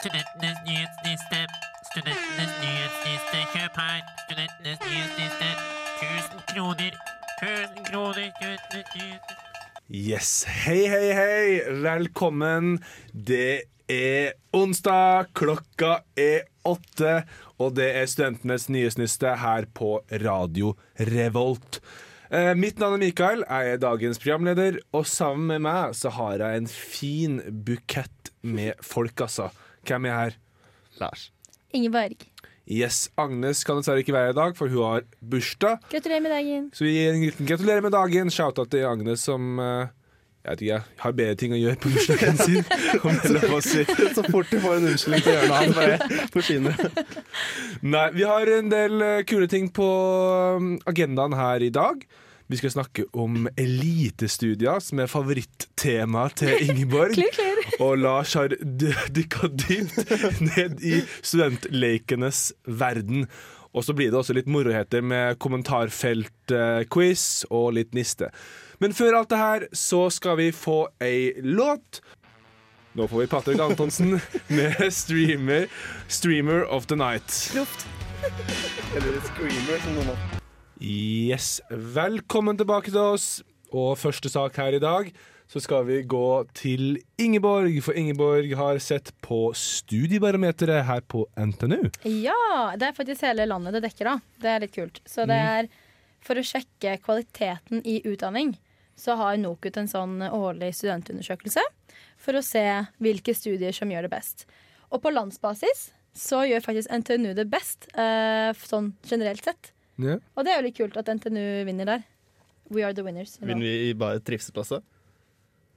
Studentenes nyhetsliste. Studentenes nyhetsliste. Kjøp her. Studentenes nyhetsliste. 1000 kroner. 1000 kroner. Studentenes nyhetsliste. Yes. Hei, hei, hei. Velkommen. Det er onsdag, klokka er åtte, og det er studentenes nyhetsliste her på Radio Revolt. Eh, mitt navn er Mikael, jeg er dagens programleder, og sammen med meg så har jeg en fin bukett med folk, altså. Hvem er her? Lars. Ingeborg. Yes, Agnes kan dessverre ikke være her i dag, for hun har bursdag. Gratulerer med dagen. Så vi gir en liten gratulerer med dagen. Shout-out til Agnes som eh, jeg vet ikke, jeg har bedre ting å gjøre på bursdagen sin. om det lov å si. Så fort du får en unnskyldning til å gjøre noe annet, bare forsvinner. Nei, vi har en del eh, kule ting på um, agendaen her i dag. Vi skal snakke om elitestudier, som er favorittemaet til Ingeborg. klir, klir. Og Lars har dykka dypt ned i studentlekenes verden. Og så blir det også litt moroheter med kommentarfelt-quiz og litt niste. Men før alt det her så skal vi få ei låt. Nå får vi Patrick Antonsen med streamer, 'Streamer of the Night'. Proft. Eller screamer, som noen har. Yes, Velkommen tilbake til oss. Og første sak her i dag, så skal vi gå til Ingeborg. For Ingeborg har sett på studiebarometeret her på NTNU. Ja, det er faktisk hele landet det dekker, da. Det er litt kult. Så det er for å sjekke kvaliteten i utdanning, så har NOKUT en sånn årlig studentundersøkelse for å se hvilke studier som gjør det best. Og på landsbasis så gjør faktisk NTNU det best, eh, sånn generelt sett. Ja. Og det er jo litt kult at NTNU vinner der. We are the winners. you know. Vinner vi i bare trivsel også?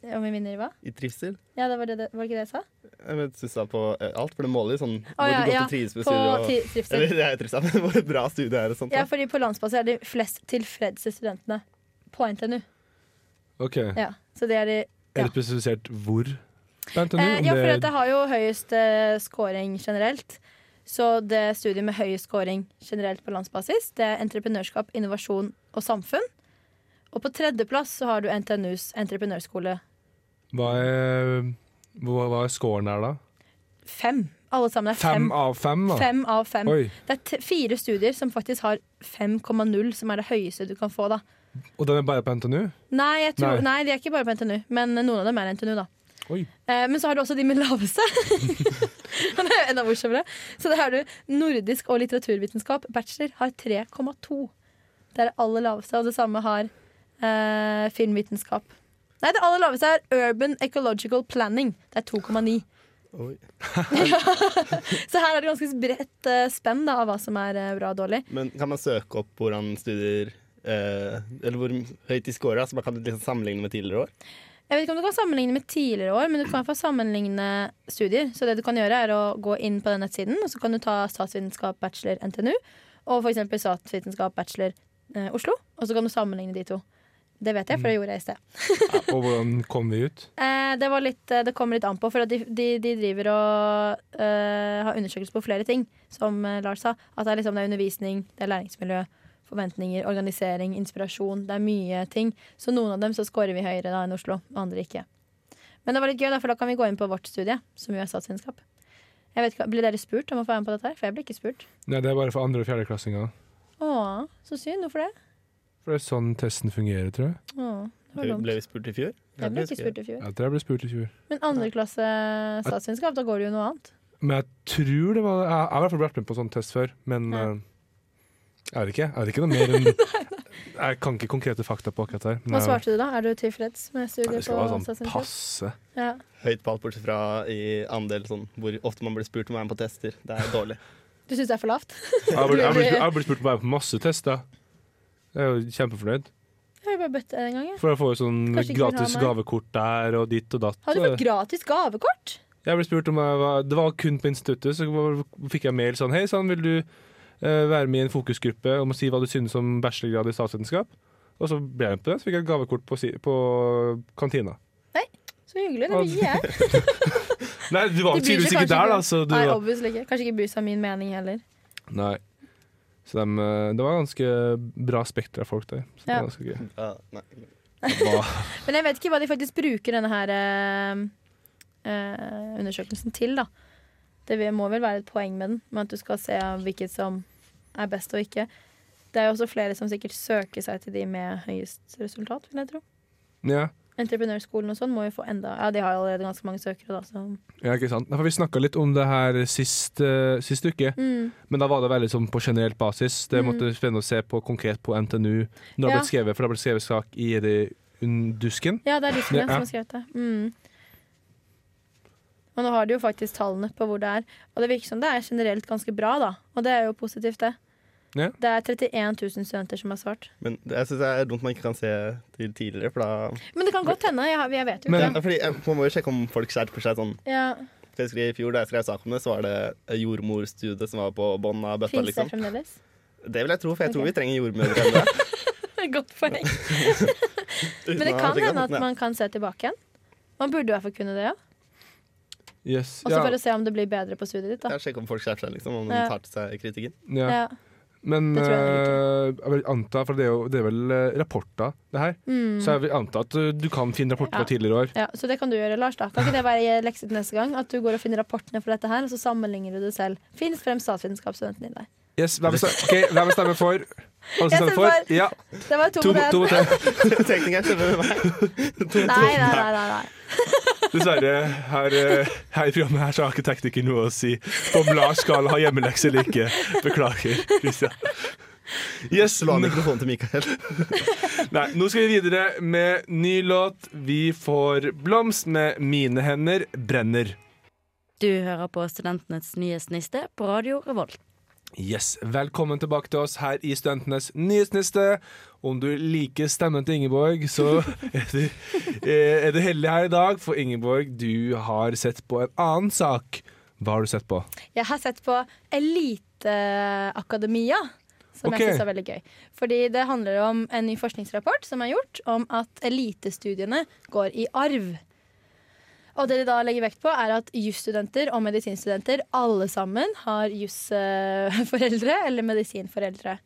Om vi vinner i hva? I trivsel? Ja, det var, det, var det ikke det jeg sa? Jeg vet, du sa på eh, alt, for det måler jo sånn oh, ja, ja, trives med På Og, trivsel. eller det er trivsel, men hvor bra studiet er og sånt. Ja, da. fordi på landsbasis er de flest tilfredse studentene på NTNU. OK. Ja, så det er de Er det spesifisert hvor på NTNU? Eh, ja, for det- det har jo høyest eh, scoring generelt. Så det studiet med høyest scoring generelt på landsbasis, det er entreprenørskap, innovasjon og samfunn. Og på tredjeplass så har du NTNUs entreprenørskole hva, er, hva, hva er scoren der, da? fem. Alle sammen er Fem fem. av fem? da? Fem av fem. Oi. Det er fire studier som faktisk har 5,0, som er det høyeste du kan få, da. Og den er bare på NTNU? Nei, tror, Nei. nei. de er ikke bare på NTNU, men noen av dem er NTNU, da. Eh, men så har du også de med laveste. det er jo enda morsommere. Så det har du nordisk og litteraturvitenskap. Bachelor har 3,2. Det er det aller laveste. Og det samme har eh, filmvitenskap. Nei, det aller laveste er Urban Ecological Planning. Det er 2,9. Oi. Så her er det ganske bredt eh, spenn da, av hva som er eh, bra og dårlig. Men kan man søke opp hvordan studier eh, Eller hvor høyt de scorer? Altså man kan liksom sammenligne med tidligere år? Jeg vet ikke om du kan sammenligne med tidligere år, men du kan i hvert fall sammenligne studier. Så det du kan gjøre, er å gå inn på den nettsiden, og så kan du ta statsvitenskap bachelor NTNU og f.eks. statsvitenskap bachelor eh, Oslo, og så kan du sammenligne de to. Det vet jeg, for det gjorde jeg i sted. Ja, og hvordan kom vi ut? Eh, det, var litt, eh, det kommer litt an på, for at de, de, de driver og eh, har undersøkelser på flere ting, som eh, Lars sa. At det er, liksom, det er undervisning, det er læringsmiljø, forventninger, organisering, inspirasjon. Det er mye ting. Så noen av dem så scorer vi høyere da enn Oslo, og andre ikke. Men det var litt gøy, da, for da kan vi gå inn på vårt studie, som jo er statsvitenskap. Blir dere spurt om å få være med på dette? her? For jeg blir ikke spurt. Nei, Det er bare for andre- og fjerdeklassinger. Å, så synd. Hvorfor det? For det er sånn testen fungerer, tror jeg. Å, det var Ble, dumt. ble vi spurt i fjor? Jeg ble ikke spurt i fjor. Jeg tror jeg ble spurt i fjor. Men andreklasse statsvitenskap, da går det jo noe annet. Men jeg tror det var Jeg jeg har i hvert fall vært med på sånn test før, men Ja. eh, jeg det ikke. Er det ikke noe mer enn Jeg kan ikke konkrete fakta på akkurat her. Hva svarte du da? Er du tilfreds med studiet Det skal være sånn passe. Ja. Høyt på alt bortsett fra i andel sånn hvor ofte man blir spurt om å være med på tester. Det er dårlig. Du syns det er for lavt? Jeg har blitt, spurt om å være med på masse tester. Jeg er jo kjempefornøyd. Jeg har jo bare bedt det en gang. jeg. For jeg får jo sånn gratis gavekort der og ditt og datt. Har du fått gratis gavekort? Jeg ble spurt om jeg var, Det var kun på instituttet, så fikk jeg mail sånn Hei sann, vil du være med i en fokusgruppe om å si hva du synes om bachelorgrad i statsvitenskap? Og så ble jeg med på det, så fikk jeg gavekort på, si- på kantina. Så hyggelig. Det vil jeg. Nei, du var tydeligvis ikke der, da. Så du Nei, obviously ikke. Kanskje ikke bryr seg om min mening heller. nei. Så dem, eh, det var ganske bra spekter av folk der. Så det Ja. var ganske gøy. Ja, nei. Men jeg vet ikke hva de faktisk bruker denne her eh, eh, undersøkelsen til, da. Det må vel være et poeng med den, med at du skal se hvilket som er best og ikke. Det er jo også flere som sikkert søker seg til de med høyest resultat, vil jeg tro. Ja. Entreprenørskolen og sånn må jo få enda Ja, de har allerede ganske mange søkere, da, så ja, ikke sant. Nei, For vi snakka litt om det her sist, uh, sist uke, mm. men da var det veldig sånn på generelt basis. Det Mm. måtte spennende å se på konkret på NTNU når det Ja. ble skrevet, for det ble skrevet sak i det Dusken? Ja, det er Dusken Ja. som har skrevet det. Mm. Og nå har de jo faktisk tallene på hvor det er. Og det virker som det er generelt ganske bra, da. Og det er jo positivt, det. Ja. Det er 31 000 studenter som har svart. Men det- jeg syns det er dumt man ikke kan se til tidligere, for da Men det kan godt hende. Jeg, jeg vet jo Men- ikke. ja, fordi jeg, Man må jo sjekke om folk skjerper seg sånn. Ja, jeg skrev I fjor da jeg skrev sak om det, så var det jordmorstudiet som var på bånn av bøtta. Fins det Liksom. fremdeles? Det vil jeg tro, for jeg tror vi trenger jordmødre ennå. Godt poeng. Men det kan hende at man kan se tilbake igjen. Man burde i hvert fall kunne det, ja. Yes. Også Ja. for å se om det blir bedre på studiet ditt. da Ja, sjekke om folk skjerper seg, liksom, om de tar til seg kritikken. Ja. Ja. Men Det tror jeg eh, jeg vil anta, for det er, jo, det er vel eh, rapporter, det her. Mm. Så jeg vil anta at eh, du kan finne rapporter Ja. fra tidligere år. Ja, Så det kan du gjøre, Lars. da Kan ikke det være lekse til neste gang? At du går og finner rapportene for dette her, og så sammenligner du det selv. Finn frem statsvitenskapsstudenten din der. Yes, hvem stemmer, ok, hvem stemmer for? Alle som stemmer stemmer for? Ja, Det var to, to, mot én. mot én. Teknikeren meg. Nei, nei, nei, nei. Dessverre, her, eh, her i programmet her så har ikke tekniker noe å si om Lars skal ha hjemmelekse eller ikke. Beklager, Christian. Yes, La mikrofonen til Mikael. nei, nå skal vi videre med ny låt. Vi får Blomst med 'Mine hender brenner'. Du hører på Studentenes nyhetsniste på Radio Revolt. Yes, Velkommen tilbake til oss her i Studentenes nyhetsniste. Om du liker stemmen til Ingeborg, så er du, er du heldig her i dag. For Ingeborg, du har sett på en annen sak. Hva har du sett på? Jeg har sett på Eliteakademia, som okay. jeg syns er veldig gøy. Fordi det handler om en ny forskningsrapport som er gjort om at elitestudiene går i arv. Og det de da legger vekt på, er at jusstudenter og medisinstudenter alle sammen har jusforeldre eller medisinforeldre.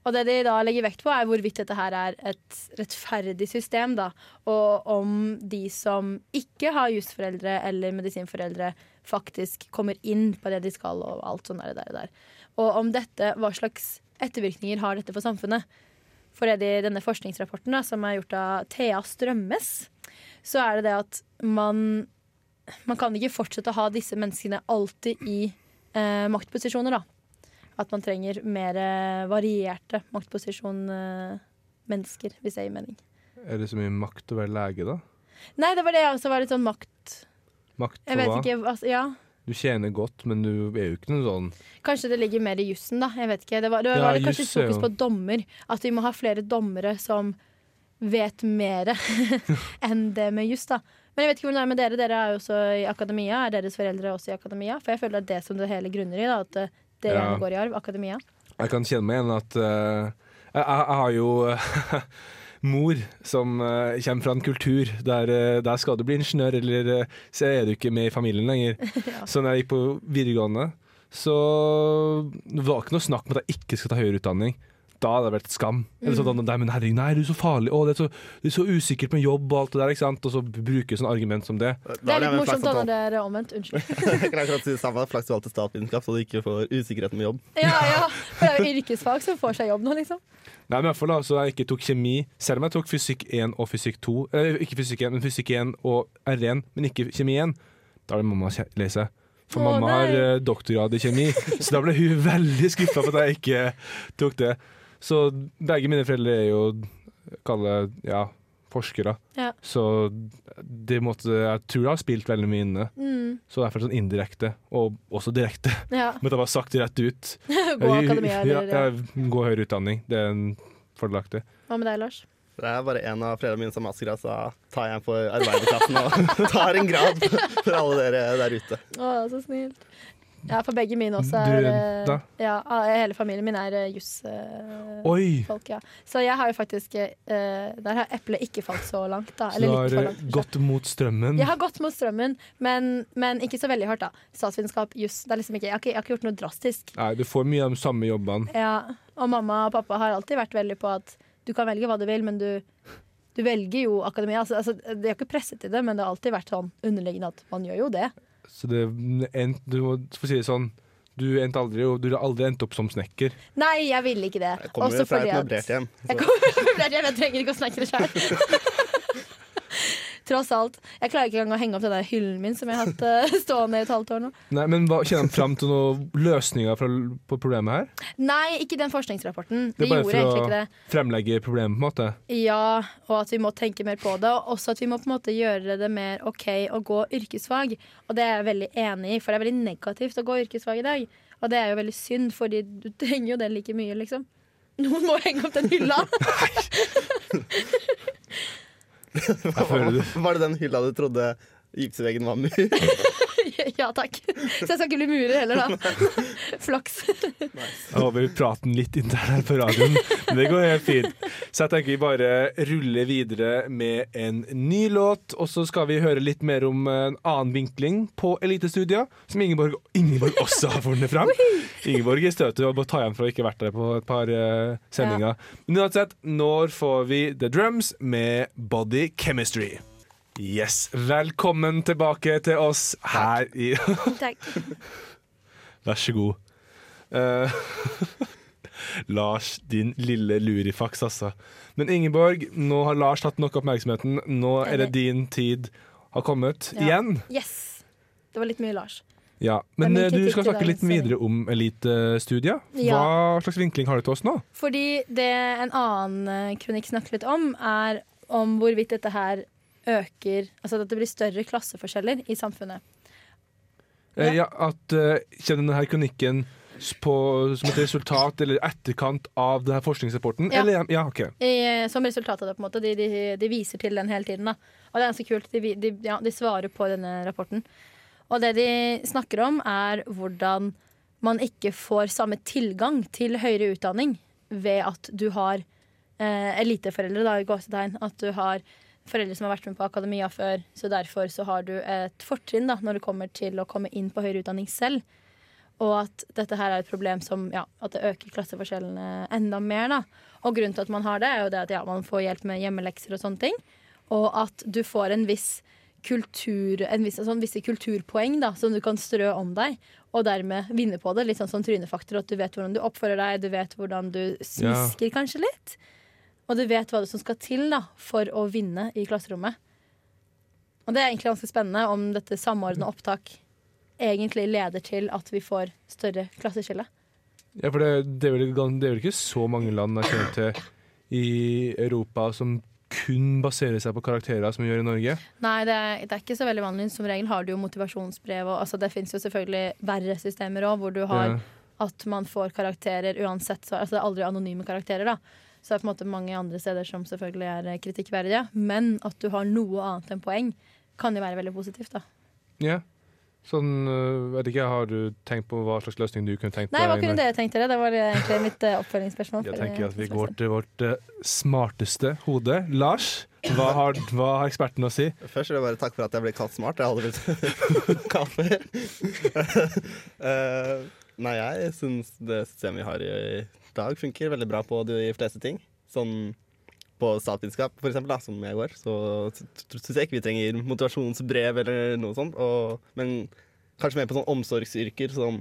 Og det de da legger vekt på, er hvorvidt dette her er et rettferdig system. da, Og om de som ikke har jusforeldre eller medisinforeldre, faktisk kommer inn på det de skal, og alt sånn der, der, der. Og om dette, hva slags ettervirkninger har dette for samfunnet. For det i denne forskningsrapporten da, som er gjort av Thea Strømmes, så er det det at man man kan ikke fortsette å ha disse menneskene alltid i eh, maktposisjoner, da. At man trenger mer eh, varierte maktposisjon-mennesker, hvis det gir mening. Er det så mye makt å være lege, da? Nei, det var det jeg også var litt sånn makt Makt på hva? ikke, altså, ja. Du tjener godt, men du er jo ikke noe sånn Kanskje det ligger mer i jussen, da. Jeg vet ikke. Det var, det Ja, var kanskje juss er fokus på dommer. At vi må ha flere dommere som vet mer enn det med juss, da. Men jeg vet ikke hvordan det er med dere. Dere er jo også i akademia. Er deres foreldre også i akademia? For jeg føler det er det som det hele grunner i. da At eh, det Ja. går i arv. Akademia. Jeg kan kjenne meg igjen at uh, jeg, jeg, har jo mor som uh, kommer fra en kultur der, uh, der skal du bli ingeniør, eller så er du ikke med i familien lenger. Ja. Så når jeg gikk på videregående, så det var ikke noe snakk om at jeg ikke skal ta høyere utdanning. Da hadde det vært skam. Eller sånn, Mm. nei, men herregud, nei, du er så farlig, å, det, er så, det er så usikkert med jobb og alt det der, ikke sant? Og så bruke sånn argument som det. Det er litt morsomt da når det er omvendt. Unnskyld. Jeg kan akkurat si det samme. Flaks du valgte statsvitenskap, så du ikke får usikkerheten med jobb. Ja, ja. For det er jo yrkesfag som får seg jobb nå, liksom. Nei, men i hvert fall da, så jeg ikke tok kjemi, selv om jeg tok fysikk 1 og fysikk 2, eller ikke fysikk 1, men fysikk 1 og R1, men ikke kjemi 1, da er det mamma lese. For mamma nei. har eh, doktorgrad i kjemi, så da ble hun veldig skuffa for at jeg ikke tok det. Så begge mine foreldre er jo, kalle ja, forskere. Ja. Så det måtte, jeg tror det har spilt veldig mye inne. Mm. Så derfor sånn indirekte, og også direkte. Ja. Men det var sagt rett ut. Gå akademia, eller ja, gå høyere utdanning. Det er en fordelaktig. Hva med deg, Lars? Det er bare en av foreldrene mine som har mastergrad, så tar jeg en for arbeiderklassen og tar en grad for alle dere der ute. Å, så snilt. Ja, for begge mine også er du. Ja, hele familien min er uh, jusfolk, Oi! ja. Så jeg har jo faktisk eh, Der har eplet ikke falt så langt, da. Så du har eh, langt. gått mot strømmen. Jeg har gått mot strømmen, men, men ikke så veldig hardt, da. Statsvitenskap, juss. Liksom jeg, jeg har ikke gjort noe drastisk. Nei, du får mye av de samme jobbene. Ja, og mamma og pappa har alltid vært veldig på at du kan velge hva du vil, men du, du velger jo akademia. Altså, altså, de har ikke presset til det, men det har alltid vært sånn underliggende at man gjør jo det. Så det endte, Du må få si det sånn Du endte aldri og Du har aldri endt opp som snekker. Nei, jeg ville ikke det. Jeg kommer Også jo fra et møblert hjem. Jeg, kommer fra et møblert hjem, jeg trenger ikke å snekre sjøl. Tross alt. Jeg klarer ikke engang å henge opp den der hyllen min som jeg har hatt eh, stående i et halvt år nå. Nei, men hva, Kjenner han fram til noen løsninger fra, på problemet her? Nei, ikke den forskningsrapporten. Det De er bare for å fremlegge problemet, på en måte? Ja, og at vi må tenke mer på det. Og også at vi må på en måte gjøre det mer OK å gå yrkesfag. Og det er jeg veldig enig i, for det er veldig negativt å gå yrkesfag i dag. Og det er jo veldig synd, fordi du trenger jo det like mye, liksom. Noen må henge opp den hylla. Var det den hylla du trodde gipsveggen var mur? ja takk. Så jeg skal ikke bli murer heller, da. Flaks. Jeg håper vi prater litt internt her på radioen, men det går helt fint. Så jeg tenker vi bare ruller videre med en ny låt, og så skal vi høre litt mer om en annen vinkling på Elitestudia, som Ingeborg, Ingeborg også har funnet fram. Ingeborg er støtet og må ta igjen for å ikke ha vært der på et par eh, sendinger. Men uansett, når får vi The Drums med Body Chemistry? Yes, velkommen tilbake til oss her i Takk. Vær så god. Uh, Lars, din lille lurifaks, altså. Men Ingeborg, nå har Lars tatt nok oppmerksomheten. Nå er det din tid har kommet Ja. igjen. Yes. Det var litt mye Lars. Ja, Men eh, du skal snakke litt videre om elitestudier. Ja. Hva slags vinkling har du til oss nå? Fordi det en annen eh, kronikk snakker litt om, er om hvorvidt dette her øker Altså at det blir større klasseforskjeller i samfunnet. Ja, ja, at uh, Kjenner denne kronikken på, som et resultat eller etterkant av denne forskningsrapporten? Ja. Eller, ja, okay. I, som resultat av det, på en måte. De, de, de viser til den hele tiden. Da. Og det er ganske kult. De, de, ja, de svarer på denne rapporten. Og det de snakker om, er hvordan man ikke får samme tilgang til høyere utdanning ved at du har eh, eliteforeldre, da, i gåsetegn. At du har foreldre som har vært med på akademia før, så derfor så har du et fortrinn da, når det kommer til å komme inn på høyere utdanning selv. Og at dette her er et problem som ja, at det øker klasseforskjellene enda mer. da. Og grunnen til at man har det, er jo det at ja, man får hjelp med hjemmelekser og sånne ting. Og at du får en viss kultur, en viss, sånn, visse kulturpoeng da, som du kan strø om deg, og dermed vinne på det. Litt sånn som trynefaktor, at du vet hvordan du oppfører deg, du vet hvordan du smisker kanskje litt. Og du vet hva det som skal til da, for å vinne i klasserommet. Og det er egentlig ganske spennende om dette samordna opptak egentlig leder til at vi får større klasseskille. Ja, for det, det, er vel, det er vel ikke så mange land jeg kjenner til i Europa som kun baserer seg på karakterer som vi gjør i Norge. Nei, det er, det er ikke så veldig vanlig. Som regel har du jo motivasjonsbrev. Og, altså, det fins jo selvfølgelig verre systemer òg, hvor du har Ja. at man får karakterer uansett. Så, altså, det er aldri anonyme karakterer, da. Så det er på en måte mange andre steder som selvfølgelig er eh, kritikkverdige. Men at du har noe annet enn poeng, kan jo være veldig positivt, da. Ja. Sånn, øh, vet ikke, Har du tenkt på hva slags løsning du kunne tenkt Nei, hva deg? kunne dere tenkt dere? Det var egentlig mitt eh, oppfølgingsspørsmål. Jeg tenker eh, at vi går til vårt smarteste hode. Lars, hva har, hva har eksperten å si? Først vil jeg bare takke for at jeg ble kalt smart. Jeg hadde blitt kalt før. Eh, nei, jeg syns det systemet vi har i dag, funker veldig bra på de fleste ting. Sånn på statsvitenskap, for eksempel, da, som jeg går, så syns jeg ikke vi trenger motivasjonsbrev eller noe sånt. Og, men kanskje mer på sånn omsorgsyrker som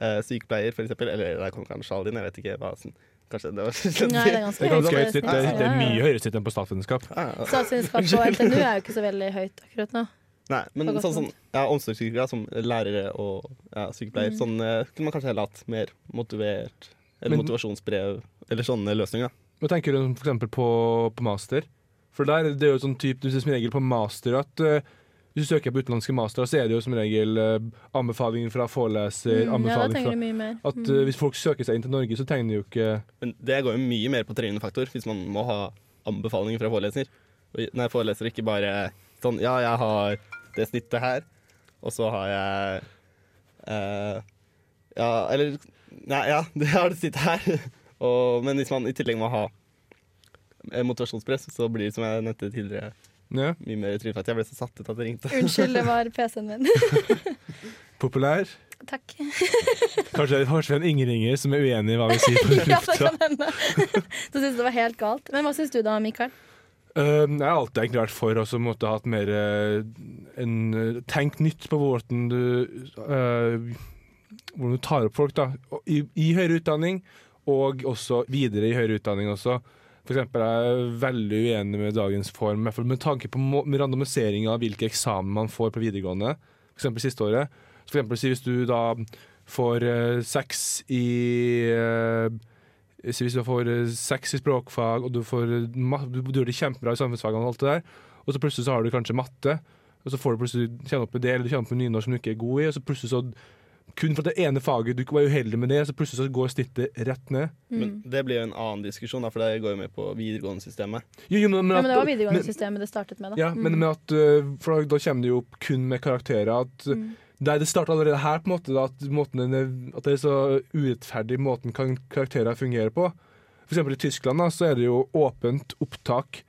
eh, sykepleier, for eksempel. Eller der er kanskje alle inn, jeg vet ikke hva Sånn. Kanskje det var Nei, det er ganske Det er ganske høyt. Det, det er mye høyere snitt enn på statsvitenskap. Ja, ja. Statsvitenskap på NTNU er jo ikke så veldig høyt akkurat nå. Nei, men sånn, sånn ja, omsorgsyrker som lærere og ja, sykepleier, Mm. sånn eh, kunne man kanskje heller hatt mer motivert Eller Men- motivasjonsbrev, eller sånne løsninger. da. Hva tenker du for på, på master? For der, det er jo sånn typ, du ser som regel på master at uh, hvis du søker på utenlandske master, så er det jo som regel uh, anbefalinger fra foreleser, Mm, ja, da fra mye mer. At Mm. øh, hvis folk søker seg inn til Norge, så trenger de jo ikke Men det går jo mye mer på trygende faktor hvis man må ha anbefalinger fra foreleser. Nei, foreleser ikke bare sånn Ja, jeg har det snittet her, og så har jeg uh, Ja, eller Nei, ja, det har det sittet her. Og, men hvis man i tillegg må ha eh, motivasjonspress, så blir det som jeg nevnte tidligere, ja, mye mer faktor. Jeg ble så satt ut at det ringte. Unnskyld, det var PC-en min. populær. Takk. Kanskje, kanskje en Ingeringer som er uenig i hva vi sier på ja, det lufta. kan hende. Så syns det var helt galt. Men hva syns du da, Mikael? Uh, jeg har alltid egentlig vært for å måtte ha hatt mer eh, en, eh, Tenk nytt på hvordan du eh, Hvordan du tar opp folk da I, I høyere utdanning Og også videre i høyere utdanning også. For eksempel er jeg veldig uenig med dagens form Med tanke på randomisering av hvilke eksamen man får på videregående. For eksempel siste året. For eksempel hvis du da får eh, seks i eh, hvis du får eh, seks i språkfag, og du, får, du gjør det kjempebra i samfunnsfagene, og alt det der, og så plutselig så har du kanskje matte, og så får du plutselig kjenne opp med det, eller du kjenner opp med nynorsk som du ikke er god i, og så plutselig så kun for det ene faget du var uheldig med det, så plutselig så går snittet rett ned. Men Mm. det blir jo en annen diskusjon, da, for det går jo med på videregående-systemet. Jo, jo, men, men Ja, men det var videregående-systemet det startet med, da. Ja, men Mm. med at, øh, for da kommer det jo opp kun med karakterer. At Mm. det, det starter allerede her, på en måte, da, at, måten den at det er så urettferdig måten kan karakterer fungere på. For eksempel i Tyskland da, så er det jo åpent opptak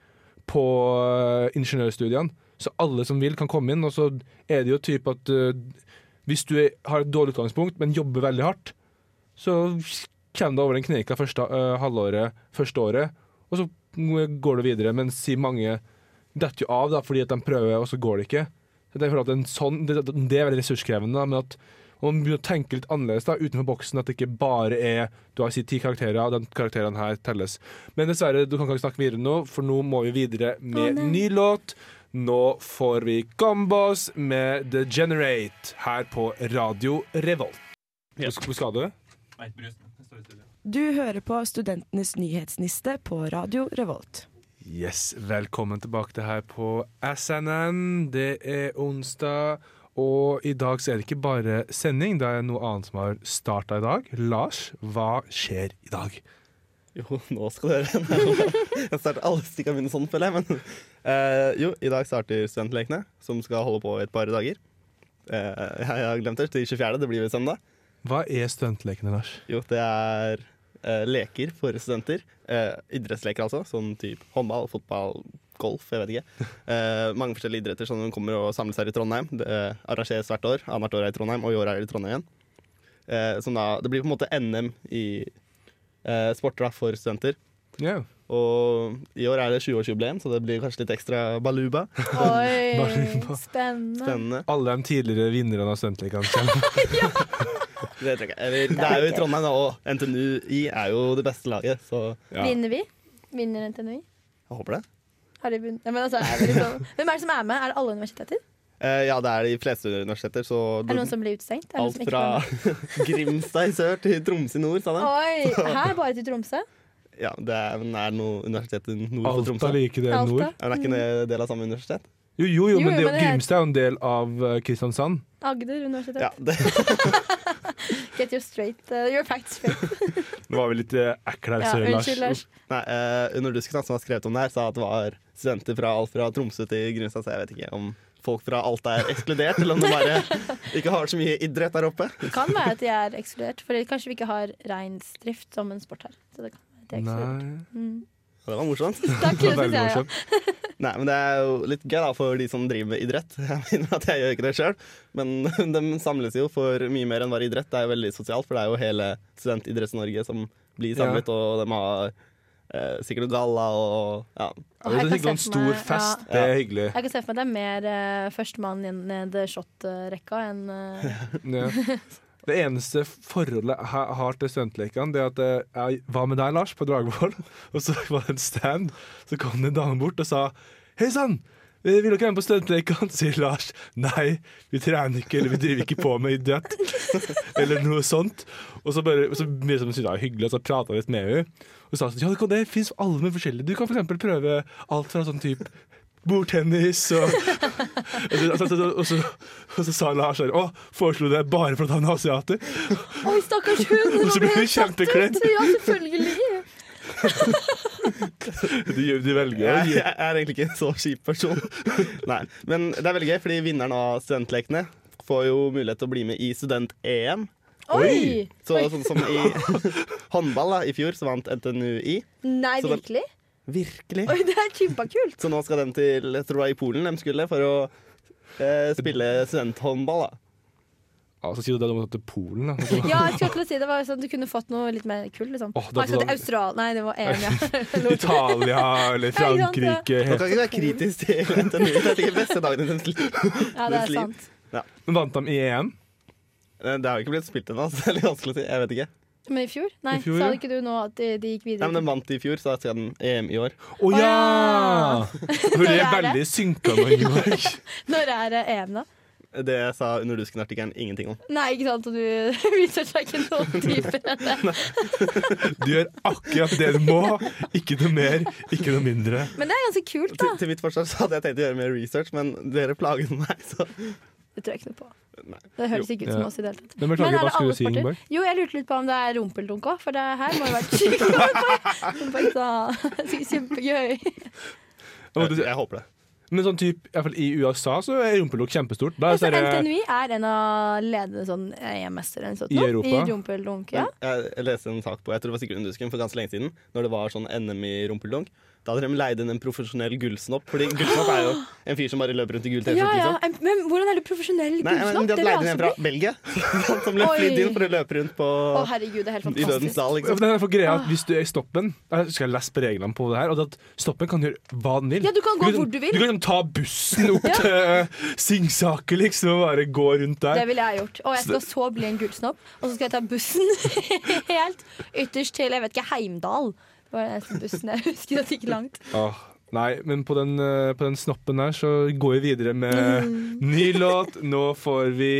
på øh, ingeniørstudiene. Så alle som vil, kan komme inn. Og så er det jo typ at øh, hvis du har et dårlig utgangspunkt, men jobber veldig hardt, så kommer du over den kneika første uh, halvåret, første året, og så går du videre. Mens si mange detter jo av da, fordi at de prøver, og så går det ikke. Så det, er sånn, det, det er veldig ressurskrevende, da, men at man begynner å tenke litt annerledes da, utenfor boksen. At det ikke bare er du har si ti karakterer, og den karakteren her telles. Men dessverre, du kan ikke snakke videre nå, for nå må vi videre med oh, ny låt. Nå får vi Gombos med The Generate her på Radio Revolt. Hvor skal du? Du hører på Studentenes nyhetsniste på Radio Revolt. Yes, velkommen tilbake til her på SNN. Det er onsdag, og i dag så er det ikke bare sending, det er noe annet som har starta i dag. Lars, hva skjer i dag? Jo, nå skal du høre. Jeg starter alle stikkene mine sånn, føler jeg. Men uh, jo, i dag starter studentlekene, som skal holde på i et par dager. Uh, jeg har glemt det, til 24. Det blir vel søndag. Hva er studentlekene, Lars? Jo, det er uh, leker for studenter. Idrettsleker, altså. Sånn type håndball, fotball, golf, jeg vet ikke. Mange forskjellige idretter som kommer og samles her i Trondheim. Det arrangeres hvert år. Annethvert år er i Trondheim, og i år er det i Trondheim igjen. Som da, det blir på en måte NM i eh, sporter da, for studenter. Yeah. Og i år er det 20-årsjubileum, så det blir kanskje litt ekstra baluba. Oi, baluba. spennende. Spennende. Alle de tidligere vinnerne av studentlekene kommer. Det Det er jo i Trondheim, og NTNUI er jo det beste laget, så Ja. Vinner vi? Vinner NTNUI? jeg håper det. Har de vunnet? Ja, men altså, er liksom... Hvem er det som er med? Er det alle universiteter? Eh, ja, det er de fleste universiteter, så Er det noen som blir utestengt? Alt som ikke fra Grimstad i sør til Tromsø i nord, sa de. Oi, her bare til Tromsø? Ja, det er, men er noe universitet nord for Tromsø. Alta liker det nord. Ja, men er ikke det del av samme universitet? Jo, jo, jo, Jo, men det, men det Grimstad er jo en del av eh, Kristiansand. Agder universitet. Ja, det, Get your straight, uh, your facts straight. Nå var vi litt uh, ekle her, Ja, Lars. unnskyld, Lars. nei, uh, Underdusken, som har skrevet om det her, sa at det var studenter fra alt fra Tromsø til Grimstad, så jeg vet ikke om folk fra Alta er ekskludert, eller om de bare ikke har så mye idrett der oppe. Det kan være at de er ekskludert, for kanskje vi ikke har reinsdrift som en sport her. Så det kan være at de er ekskludert. Nei. Mm. Ja, det var morsomt. Takk, det var Veldig jeg, ja. morsomt. Nei, men Det er jo litt gøy da for de som driver med idrett. Jeg mener at jeg gjør ikke det sjøl, men de samles jo for mye mer enn bare idrett. Det er jo veldig sosialt, for det er jo hele Studentidretts-Norge som blir samlet, og de har eh, sikkert noen galla og ja. Det er kan sikkert en se for stor meg- fest. ja. Det er hyggelig. Jeg kan se for meg det er mer eh, førstemann inn ned shot-rekka enn eh, Ja. Det eneste forholdet jeg har til studentlekene, det er at eh, jeg var med deg, Lars, på Dragvoll, og så var det en stand. Så kom det en dame bort og sa Hei sann! Eh, Vil dere være med på studentlekene? Sier Lars. Nei, vi trener ikke, eller vi driver ikke på med idrett. eller noe sånt. Og så bare, og så ble som hun syntes det var hyggelig, og så prata litt med henne. Og sa sånn, ja, det, det fins alle med forskjellige. Du kan eksempel prøve alt fra sånn type bordtennis og og, så, og, så, og, så, sa Lars sånn Å, foreslo det bare for at han er asiater? Oi, stakkars hund! Og så ble hun kjempeklemt. Ja, selvfølgelig. Du, de, velger å Jeg, gi jeg er egentlig ikke en så kjip person. Nei, Men det er veldig gøy, fordi vinneren av Studentlekene får jo mulighet til å bli med i Student-EM. Oi! Så sånn som i håndball da, i fjor, så vant NTNUI. Nei, Så virkelig? virkelig? Virkelig. Oi, det er kjempekult. Så nå skal de til jeg tror det var i Polen de skulle for å eh, spille studenthåndball. da Ja, så sier du det du må til Polen, da. Ja, jeg skulle til å si det var sånn Du kunne fått noe litt mer kult, liksom. Oh, det var sånn- Australia Nei, det var EM, ja. Italia eller Frankrike. Man kan ikke være kritisk til NTNU. Det er ikke beste dagen i deres liv. ja, det er sant. sant. Men Vant de i EM? Det har jo ikke blitt spilt ennå, så det er litt vanskelig å si. Jeg vet ikke. Men i fjor? Nei, I fjor, sa ja. ikke du nå at de, de gikk Nei, men Den vant i fjor, så da skal den EM i år. Å ja! For Når er er veldig synka nå i år. Når er det EM, da? Det sa under dusken-artikkelen ingenting om. Nei, ikke sant, og du researcha ikke noe dypere enn det. Du gjør akkurat det du må. Ikke noe mer, ikke noe mindre. Men det er ganske kult, da. til mitt forsvar så hadde jeg tenkt å gjøre mer research, men dere plaget meg, så Det tror jeg ikke noe på. Nei. Det høres ikke ut som Ja. oss i det hele tatt. Men beklager, er hva det skulle du si? Ingeborg? Jo, jeg lurte litt på om det er rumpeldunk òg, for det her må jo være sykt. Kjempegøy. Jeg, jeg håper det. Men sånn typ, i, hvert fall I USA så er rumpelukk kjempestort. Da sånn, NTNUI er en av ledende sånn I rumpelunk. Europa? i rumpeldunk. Ja. Jeg, jeg leste en sak på jeg tror det var sikkert under dusken for ganske lenge siden, når det var sånn NM i rumpeldunk. Da hadde de leid inn en profesjonell gullsnopp. Fordi gullsnopp er jo en fyr som bare løper rundt i gul Ja, T-skjorte. ja. Liksom. Men hvordan er du profesjonell Nei, men gullsnopp? De hadde leid inn en fra også. Belgia som ble flydd inn for å løpe rundt på Å, herregud, det er helt i Dødens fantastisk. dal. Liksom. det er for greia at Hvis du er i stoppen Jeg skal lese på reglene på det her. Og at Stoppen kan gjøre hva den vil. Ja, du kan gå hvor du vil. Du kan liksom ta bussen opp Ja. til uh, Singsaker liksom, og bare gå rundt der. Det ville jeg gjort. Og jeg skal så bli en gullsnopp, og så skal jeg ta bussen helt ytterst til jeg vet ikke, Heimdal. Det var den eneste bussen jeg husker at gikk langt. Åh, nei, men på den, eh, på den snoppen der så går vi videre med ny låt. Nå får vi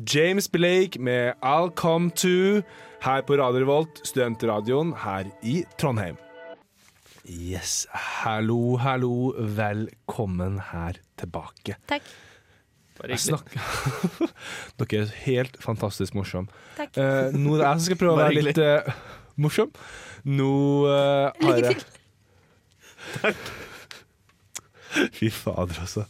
James Blake med I'll Come To her på Radio Revolt, studentradioen her i Trondheim. Yes, hallo, hallo, velkommen her tilbake. Takk. Bare hyggelig. Dere er helt fantastisk morsomme. Takk. Uh, nå er det jeg som skal prøve å være litt eh, morsom. Nå uh, har jeg Takk. Fy fader, altså.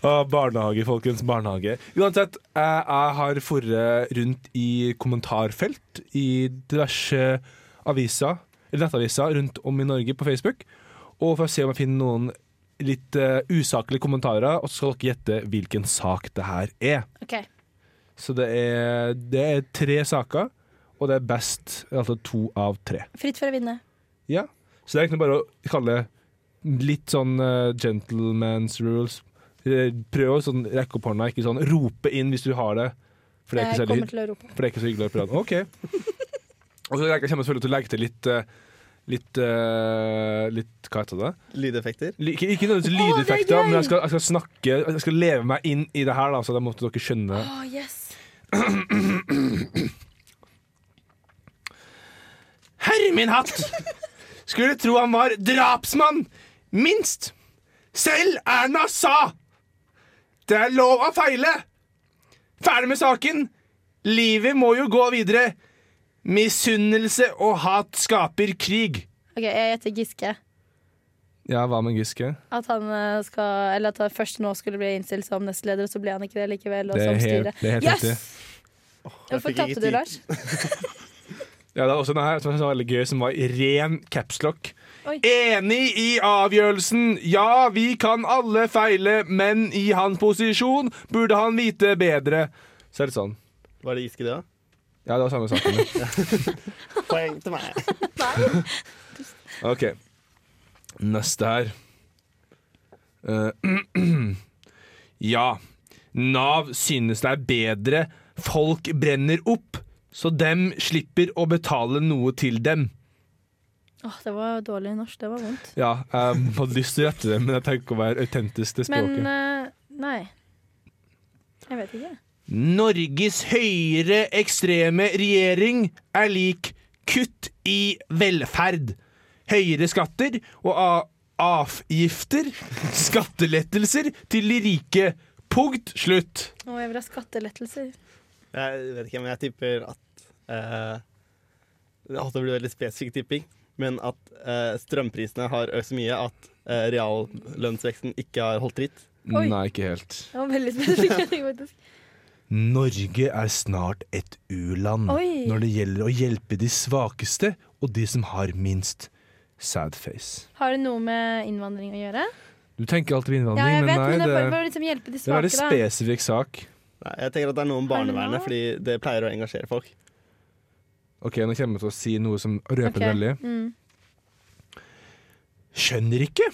Å, barnehage, folkens. Barnehage. Uansett, jeg, jeg har forret rundt i kommentarfelt i diverse aviser, eller nettaviser rundt om i Norge på Facebook, og for å se om jeg finner noen litt uh, usaklige kommentarer, og så skal dere gjette hvilken sak det her er. Ok. Så det er, det er tre saker, og det er best altså to av tre. Fritt for å vinne. Ja. Så det er egentlig bare å kalle det litt sånn uh, gentleman's rules. Eh, Prøv å sånn, rekke opp hånda, ikke sånn rope inn hvis du har det. For det er ikke særlig, så, hyggelig- til å rope. for det er ikke så hyggelig å prate OK. Og så jeg kommer selvfølgelig til å legge til litt uh, Litt, uh, litt Hva heter det? Lydeffekter. L Ikke, ikke nødvendigvis er lydeffekter, oh, men jeg skal, jeg skal snakke Jeg skal leve meg inn i det her, da, så da måtte dere skjønne. Oh, yes. Herre min hatt! Skulle tro han var drapsmann! Minst! Selv Erna sa! Det er lov å feile! Ferdig med saken! Livet må jo gå videre. Misunnelse og hat skaper krig. Ok, Jeg gjetter Giske. Ja, hva med Giske? At han eh, skal Eller at han først nå skulle bli innstilt som nestleder, og så ble han ikke det likevel. Og Det er som helt- styre. det er helt yes! riktig. Hvorfor tapte du. Lars? Ja, det er også denne her som var veldig gøy, som var ren capslock. Enig i avgjørelsen. Ja, vi kan alle feile, men i hans posisjon burde han vite bedre. Så er det sånn. Var det Giske, det da? Ja, det var samme saken. Poeng til meg. OK. Neste her. Uh, ja. Nav synes det er bedre folk brenner opp, så dem slipper å betale noe til dem. Åh, det var dårlig norsk. Det var vondt. Ja, jeg hadde lyst til å rette det, men jeg tenker å være autentisk til Men språket. eh, nei. Jeg vet ikke. Norges høyere ekstreme regjering er lik kutt i velferd. Høyere skatter og a- avgifter. Skattelettelser til de rike. Punkt slutt. Å, jeg vil ha skattelettelser. Jeg vet ikke, men jeg tipper at eh, Det på veldig spesifikk tipping, men at eh, strømprisene har økt så mye at eh, reallønnsveksten ikke har holdt tritt. Oi. Nei, ikke helt. Det var veldig spesifikk. faktisk. Norge er snart et u-land når det gjelder å hjelpe de svakeste og de som har minst. Sad face. Har det noe med innvandring å gjøre? Du tenker alltid på Ja, innvandring, jeg men vet, nei, men det det, bare, bare liksom de svake, det er en spesifikk sak. Nei, jeg tenker at det er noe om barnevernet, fordi det pleier å engasjere folk. OK, nå kommer jeg til å si noe som røper okay. veldig. Mm. Skjønner ikke.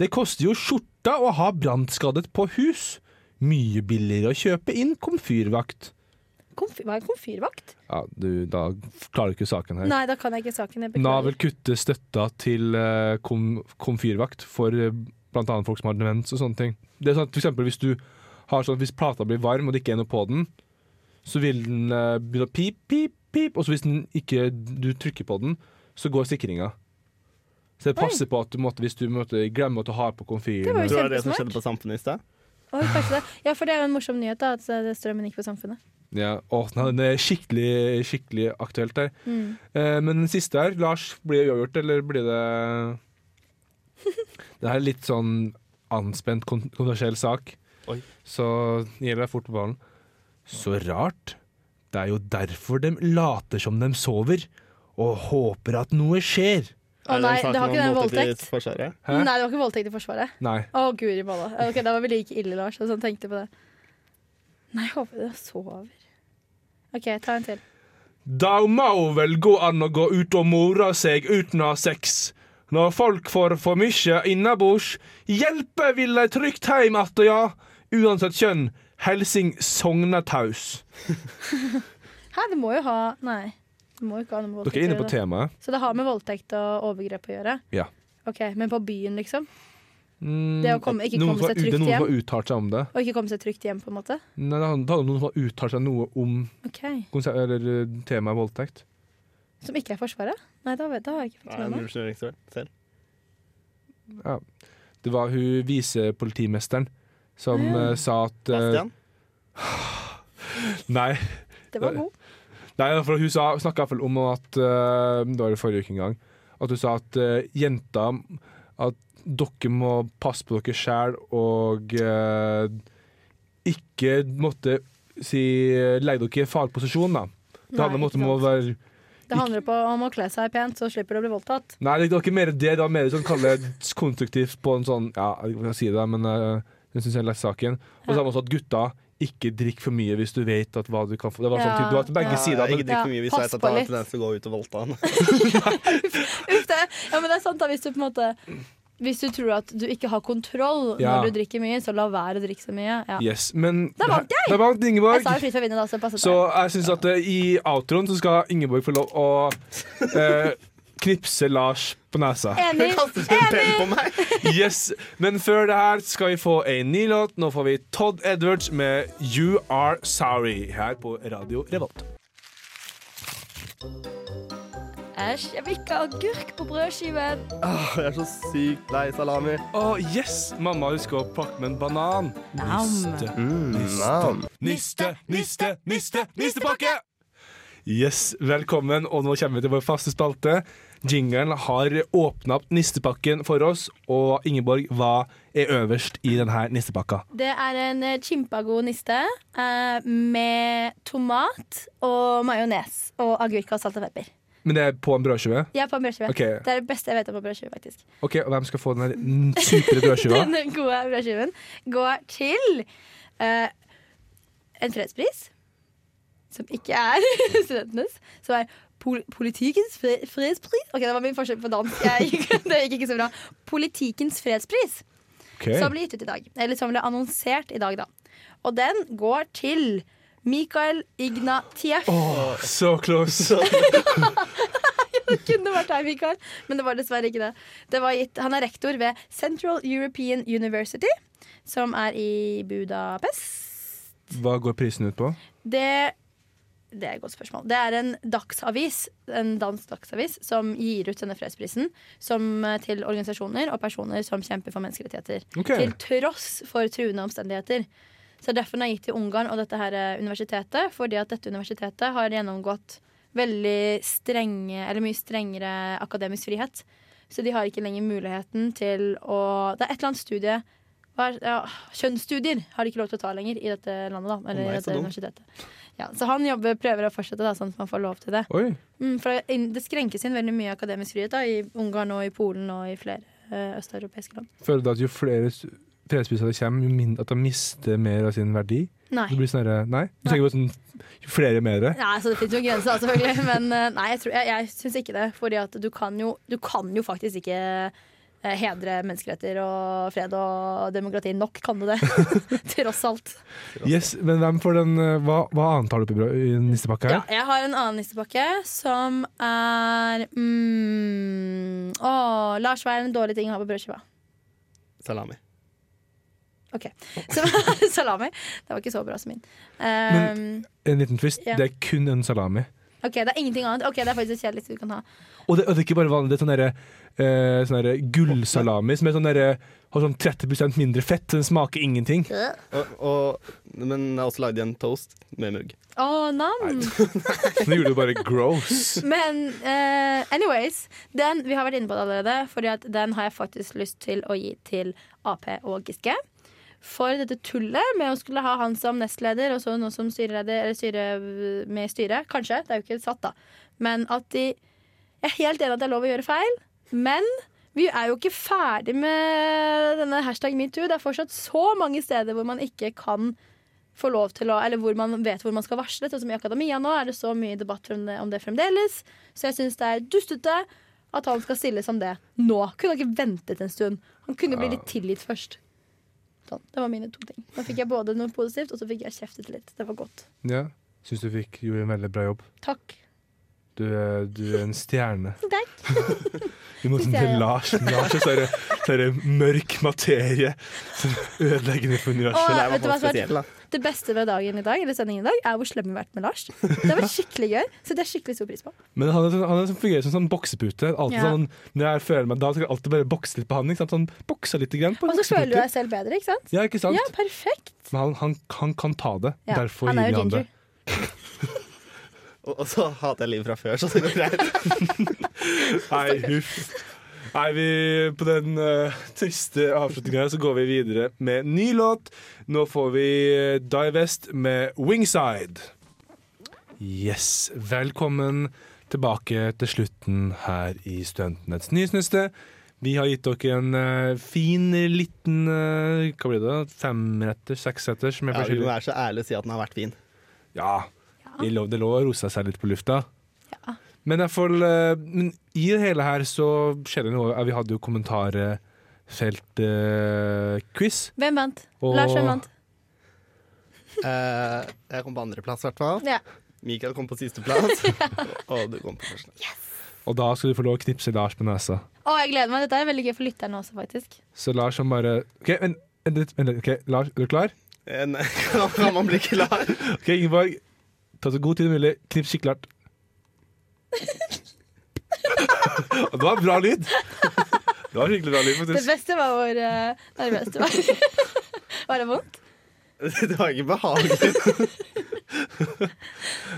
Det koster jo skjorta å ha brannskadet på hus. Mye billigere å kjøpe inn komfyrvakt. Komfy hva er komfyrvakt? Ja, du, Da klarer du ikke saken her. Nei, da kan jeg ikke saken. Jeg Nav vil kutte støtta til eh, kom, komfyrvakt for uh, bl.a. folk som har demens og sånne ting. Det er sånn at for eksempel hvis du har sånn hvis plata blir varm og det ikke er noe på den, så vil den eh, begynne å pip, pip, pip, og så hvis den ikke, du trykker på den, så går sikringa. Så det passer på at du måtte, hvis du måtte, glemmer at du har på komfyren Det var jo du det det som skjedde på Samfunnet i stad? Oi, det. Ja, for det er jo en morsom nyhet, da, at eh, strømmen gikk på Samfunnet. ja, å, Det er skikkelig, skikkelig aktuelt der. Mm. Eh, men den siste her, Lars, blir det uavgjort, eller blir det Det her er litt sånn anspent, kon- kontroversiell sak. Oi. Så gjelder det fort på ballen. Så rart. Det er jo derfor de later som de sover, og håper at noe skjer. Å nei, det har ikke den voldtekt voldtekt. Hæ? Nei, det var ikke voldtekt i Forsvaret. Nei. Å, guri malla. Ok, da var vi like ille, Lars. og Sånn tenkte på det. Nei, jeg håper de sover. OK, ta en til. Da må vel gå an å gå ut og more seg uten å ha sex. Når folk får for mye innabords, hjelpe vil de trygt heim att, ja. Uansett kjønn. Helsing Sognataus. Hæ, det må jo ha Nei. Det må jo ikke ha noe med voldtekt Dere er inne å på gjøre. temaet. Så det har med voldtekt og overgrep å gjøre? Ja. Ok, Men på byen, liksom? Mm, Det å komme- ikke komme seg har- trygt er noen som har uttalt seg om det. Og ikke komme seg trygt hjem, på en måte? Nei, det handler er noen som har uttalt seg noe om Ok, konse- eller, eh, temaet voldtekt. Som ikke er Forsvaret? Nei, da, vet- da har jeg ikke fått Nei, med meg. nullsnurringsstøl selv. Ja. Det var hun visepolitimesteren som eh, sa at eh, Bastian? Nei. Det var god. Nei, for hun sa- snakka iallfall om at eh, Det var det forrige uke en gang. At hun sa at uh, jenter At dere må passe på dere sjæl og uh, ikke måtte si legge dere i en farlig posisjon, da. Det handler om å være Det handler på om å kle seg pent, så slipper du å bli voldtatt. Nei, det var ikke mer det. Det var mer sånn kalle konstruktivt på en sånn Ja, jeg kan si det, men uh, jeg leste saken. Og så har man også at gutta ikke drikk for mye hvis du vet at hva du kan få. Det var sånn, Ja, typ, du har til begge ja. sider. Ikke drikk for mye hvis du vet at han har tendens til å gå ut og voldta. Ja, men det er sant da, hvis du på en måte Hvis du tror at du ikke har kontroll Ja. når du drikker mye, så la være å drikke så mye. Ja. yes, men Da vant jeg! Da vant Ingeborg. Jeg sa jo fritt for å vinne, da, så Så jeg syns at uh, i outroen så skal Ingeborg få lov å eh, knipse Lars på nesa. Enig! Enig. en penn på meg? Yes, Men før det her skal vi få en ny låt. Nå får vi Todd Edwards med You Are Sorry her på Radio Revolt. Æsj, jeg vil ikke ha agurk på brødskiven. Åh, jeg er så sykt lei salami. Åh, yes! Mamma husker å pakke med en banan. Nam. Niste, Mm, niste, niste, niste, niste, nistepakke! Yes, velkommen, og nå kommer vi til vår faste spalte. Jingeren har åpna opp nistepakken for oss, og Ingeborg, hva er øverst i denne nistepakka? Det er en eh, chimpagod niste eh, med tomat og majones og agurk og salt og pepper. Men det er på en brødskive? Er på en brødskive. Okay. Det er det beste jeg vet om på brødskive, faktisk. ok, Og hvem skal få den supre brødskiva? Denne gode brødskiven går til eh, en fredspris, som ikke er studentenes, som er pol Politikkens fre fredspris. Ok, Det var min forskjell på dansk. Gikk- det gikk ikke så bra. Politikens fredspris, Okay. som ble gitt ut i dag. Eller som ble annonsert i dag, da. Og den går til Mikael Ignatieff. Åh, så close! Det kunne vært deg, Mikael, men det var dessverre ikke det. det var gitt, han er rektor ved Central European University, som er i Budapest. Hva går prisen ut på? Det, det er et godt spørsmål. Det er en dagsavis, en dansk dagsavis som gir ut denne fredsprisen som, eh, til organisasjoner og personer som kjemper for menneskerettigheter. Okay. Til tross for truende omstendigheter. Så derfor den er gitt til Ungarn og dette her eh, universitetet, fordi at dette universitetet har gjennomgått veldig strenge, eller mye strengere akademisk frihet. Så de har ikke lenger muligheten til å Det er et eller annet studie ja, Kjønnsstudier har de ikke lov til å ta lenger i dette landet, da. Eller i dette universitetet. Ja, så han jobber, prøver å fortsette, da, sånn at man får lov til det. Mm, for det, det skrenkes inn veldig mye akademisk frihet da, i Ungarn og i Polen og i flere eh, østeuropeiske land. Føler du at jo flere fredspiser fredsprisene kommer, jo mindre at de mister mer av sin verdi. Nei. Det blir snarere, Nei? Du tenker på sånn jo flere mer? det? Nei, så Det fins jo grenser, selvfølgelig. Men eh, nei, jeg, tror- jeg, jeg syns ikke det. Fordi at du kan jo, du kan jo faktisk ikke hedre menneskeretter og fred og demokrati nok, kan du det? Tross alt. Yes, men hvem får den eh, Hva, hva annet har du på brød- i nistepakka Ja, jeg har en annen nistepakke som er mm, Å, Lars, hva er en dårlig ting å ha på brødskiva? Salami. OK. Så, salami. Det var ikke så bra som min. Um, En liten twist. Ja. Det er kun en salami. OK, det er ingenting annet. Ok, Det er faktisk det kjedeligste du kan ha. Og det, og det er ikke bare vanlig, det er sånn derre eh, sånn derre gullsalami som er sånn derre har sånn 30% mindre fett, så den smaker ingenting. Og, og, men jeg har også lagd en toast med mugg. Å, nam! Nå gjorde du bare gross. Men uh, anyways, den, vi har vært inne på det allerede, Fordi at den har jeg faktisk lyst til å gi til Ap og Giske. For dette tullet med å skulle ha han som nestleder og så noe som styreleder eller styre med i styret. Kanskje, det er jo ikke satt, da. Men at de Jeg er helt enig at det er lov å gjøre feil, men vi er jo ikke ferdig med denne hashtag metoo. Det er fortsatt så mange steder hvor man ikke kan få lov til å Eller hvor man vet hvor man skal varsle. Sånn som i akademia nå er det så mye debatt om det, om det fremdeles. Så jeg syns det er dustete at han skal stille som det nå. Kunne ikke ventet en stund? Han kunne bli litt tilgitt først. Sånn, Det var mine to ting. Da fikk jeg både noe positivt, og så fikk jeg kjeftet litt. Det var godt. Ja. Syns du fikk gjorde en veldig bra jobb. Takk. Du er, du er en stjerne. Takk. I motsetning til. Lars. Lars er sånn sånn mørk materie som ødelegger for universet. Åh, det er, var vet du hva Det beste ved dagen i dag, eller sendingen i dag, er hvor slem vi har vært med Lars. Det har vært skikkelig gøy. Så det er skikkelig stor pris på. Men han, han fungerer som sånn boksepute. Alltid Ja. sånn, når jeg føler meg da, skal jeg alltid bare bokse litt på han. Ikke sant? Sånn, boksa litt grann på Og så føler du deg selv bedre, ikke sant? Ja, ikke sant? Ja, perfekt. Men han, han, han kan ta det. Ja, Derfor han er gir vi han det. og så hater jeg livet fra før, så det går greit. Nei, huff. Nei, vi, på den uh, triste avslutninga så går vi videre med ny låt. Nå får vi Divest Die med Wingside. Yes, velkommen tilbake til slutten her i Studentenes nyhetsniste. Vi har gitt dere en uh, fin liten uh, Hva blir det? da? Femretter? Seksretter? Som er Ja, vi må være så ærlige og si at den har vært fin. Ja. Det lov, det lå å rose seg litt på lufta. Ja. Men, i hvert eh, men i det hele her så skjedde det noe. Eh, Vi hadde jo kommentarfelt-quiz. Hvem vant? Og- Lars, hvem vant? Uh, jeg kom på andreplass, i hvert fall. Ja. Mikael kom på sisteplass. og du kom på første. og da skal du få lov å knipse Lars på nesa. Å, jeg gleder meg. Dette er veldig gøy for lytterne også, faktisk. Så Lars han bare OK, vent, litt. Okay. Ok, Lars, er du klar? Eh, nei, kan kan man bli klar? OK, Ingeborg. Ta så god tid som mulig. Knips skikkelig hardt. Det var bra lyd. Det var skikkelig bra lyd, Det beste var hvor uh, nervøs du var. var det vondt? Det var ikke behagelig.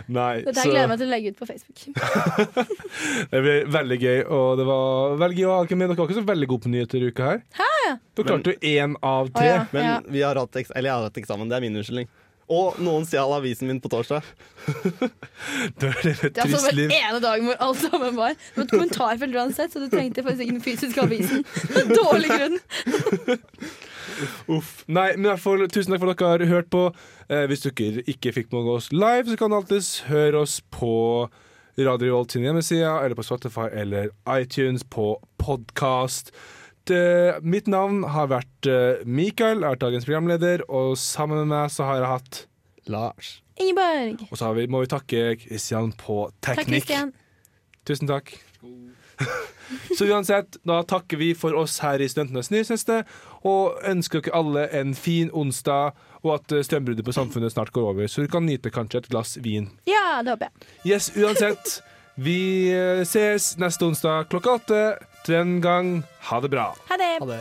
Nei, Dette her gleder jeg meg til å legge ut på Facebook. Det blir veldig gøy, og det var veldig gøy å ha dere med. Dere var ikke så veldig gode på nyheter i uka her. Dere klarte jo én av tre. Å, ja. Men vi har hatt, eller jeg har hatt eksamen. Det er min unnskyldning. Og noen stjal avisen min på torsdag. Det er et Det er altså den ene dagen hvor alt sammen var. Et kommentarfelt uansett, så du trengte faktisk ikke den fysiske avisen. Dårlig grunn. Uff. Nei, men i hvert fall, tusen takk for at dere har hørt på. Eh, hvis dere ikke fikk med oss live, så kan dere alltids høre oss på Radio Revolt sin hjemmeside, eller på Spotify eller iTunes, på podkast. Mitt navn har vært uh, Mikael, er dagens programleder, og sammen med meg så har jeg hatt Lars. Ingeborg. Og så har vi, må vi takke Kristian på teknikk. Takk, Christian Kristian. Tusen takk. Så uansett, da takker vi for oss her i Studentenes nyhetsneste, og ønsker dere alle en fin onsdag, og at eh, strømbruddet på samfunnet snart går over, så du kan nyte kanskje et glass vin. Ja, det håper jeg. Yes, uansett. Vi ses neste onsdag klokka åtte. Den gang, ha det bra. Ha det. Ha det.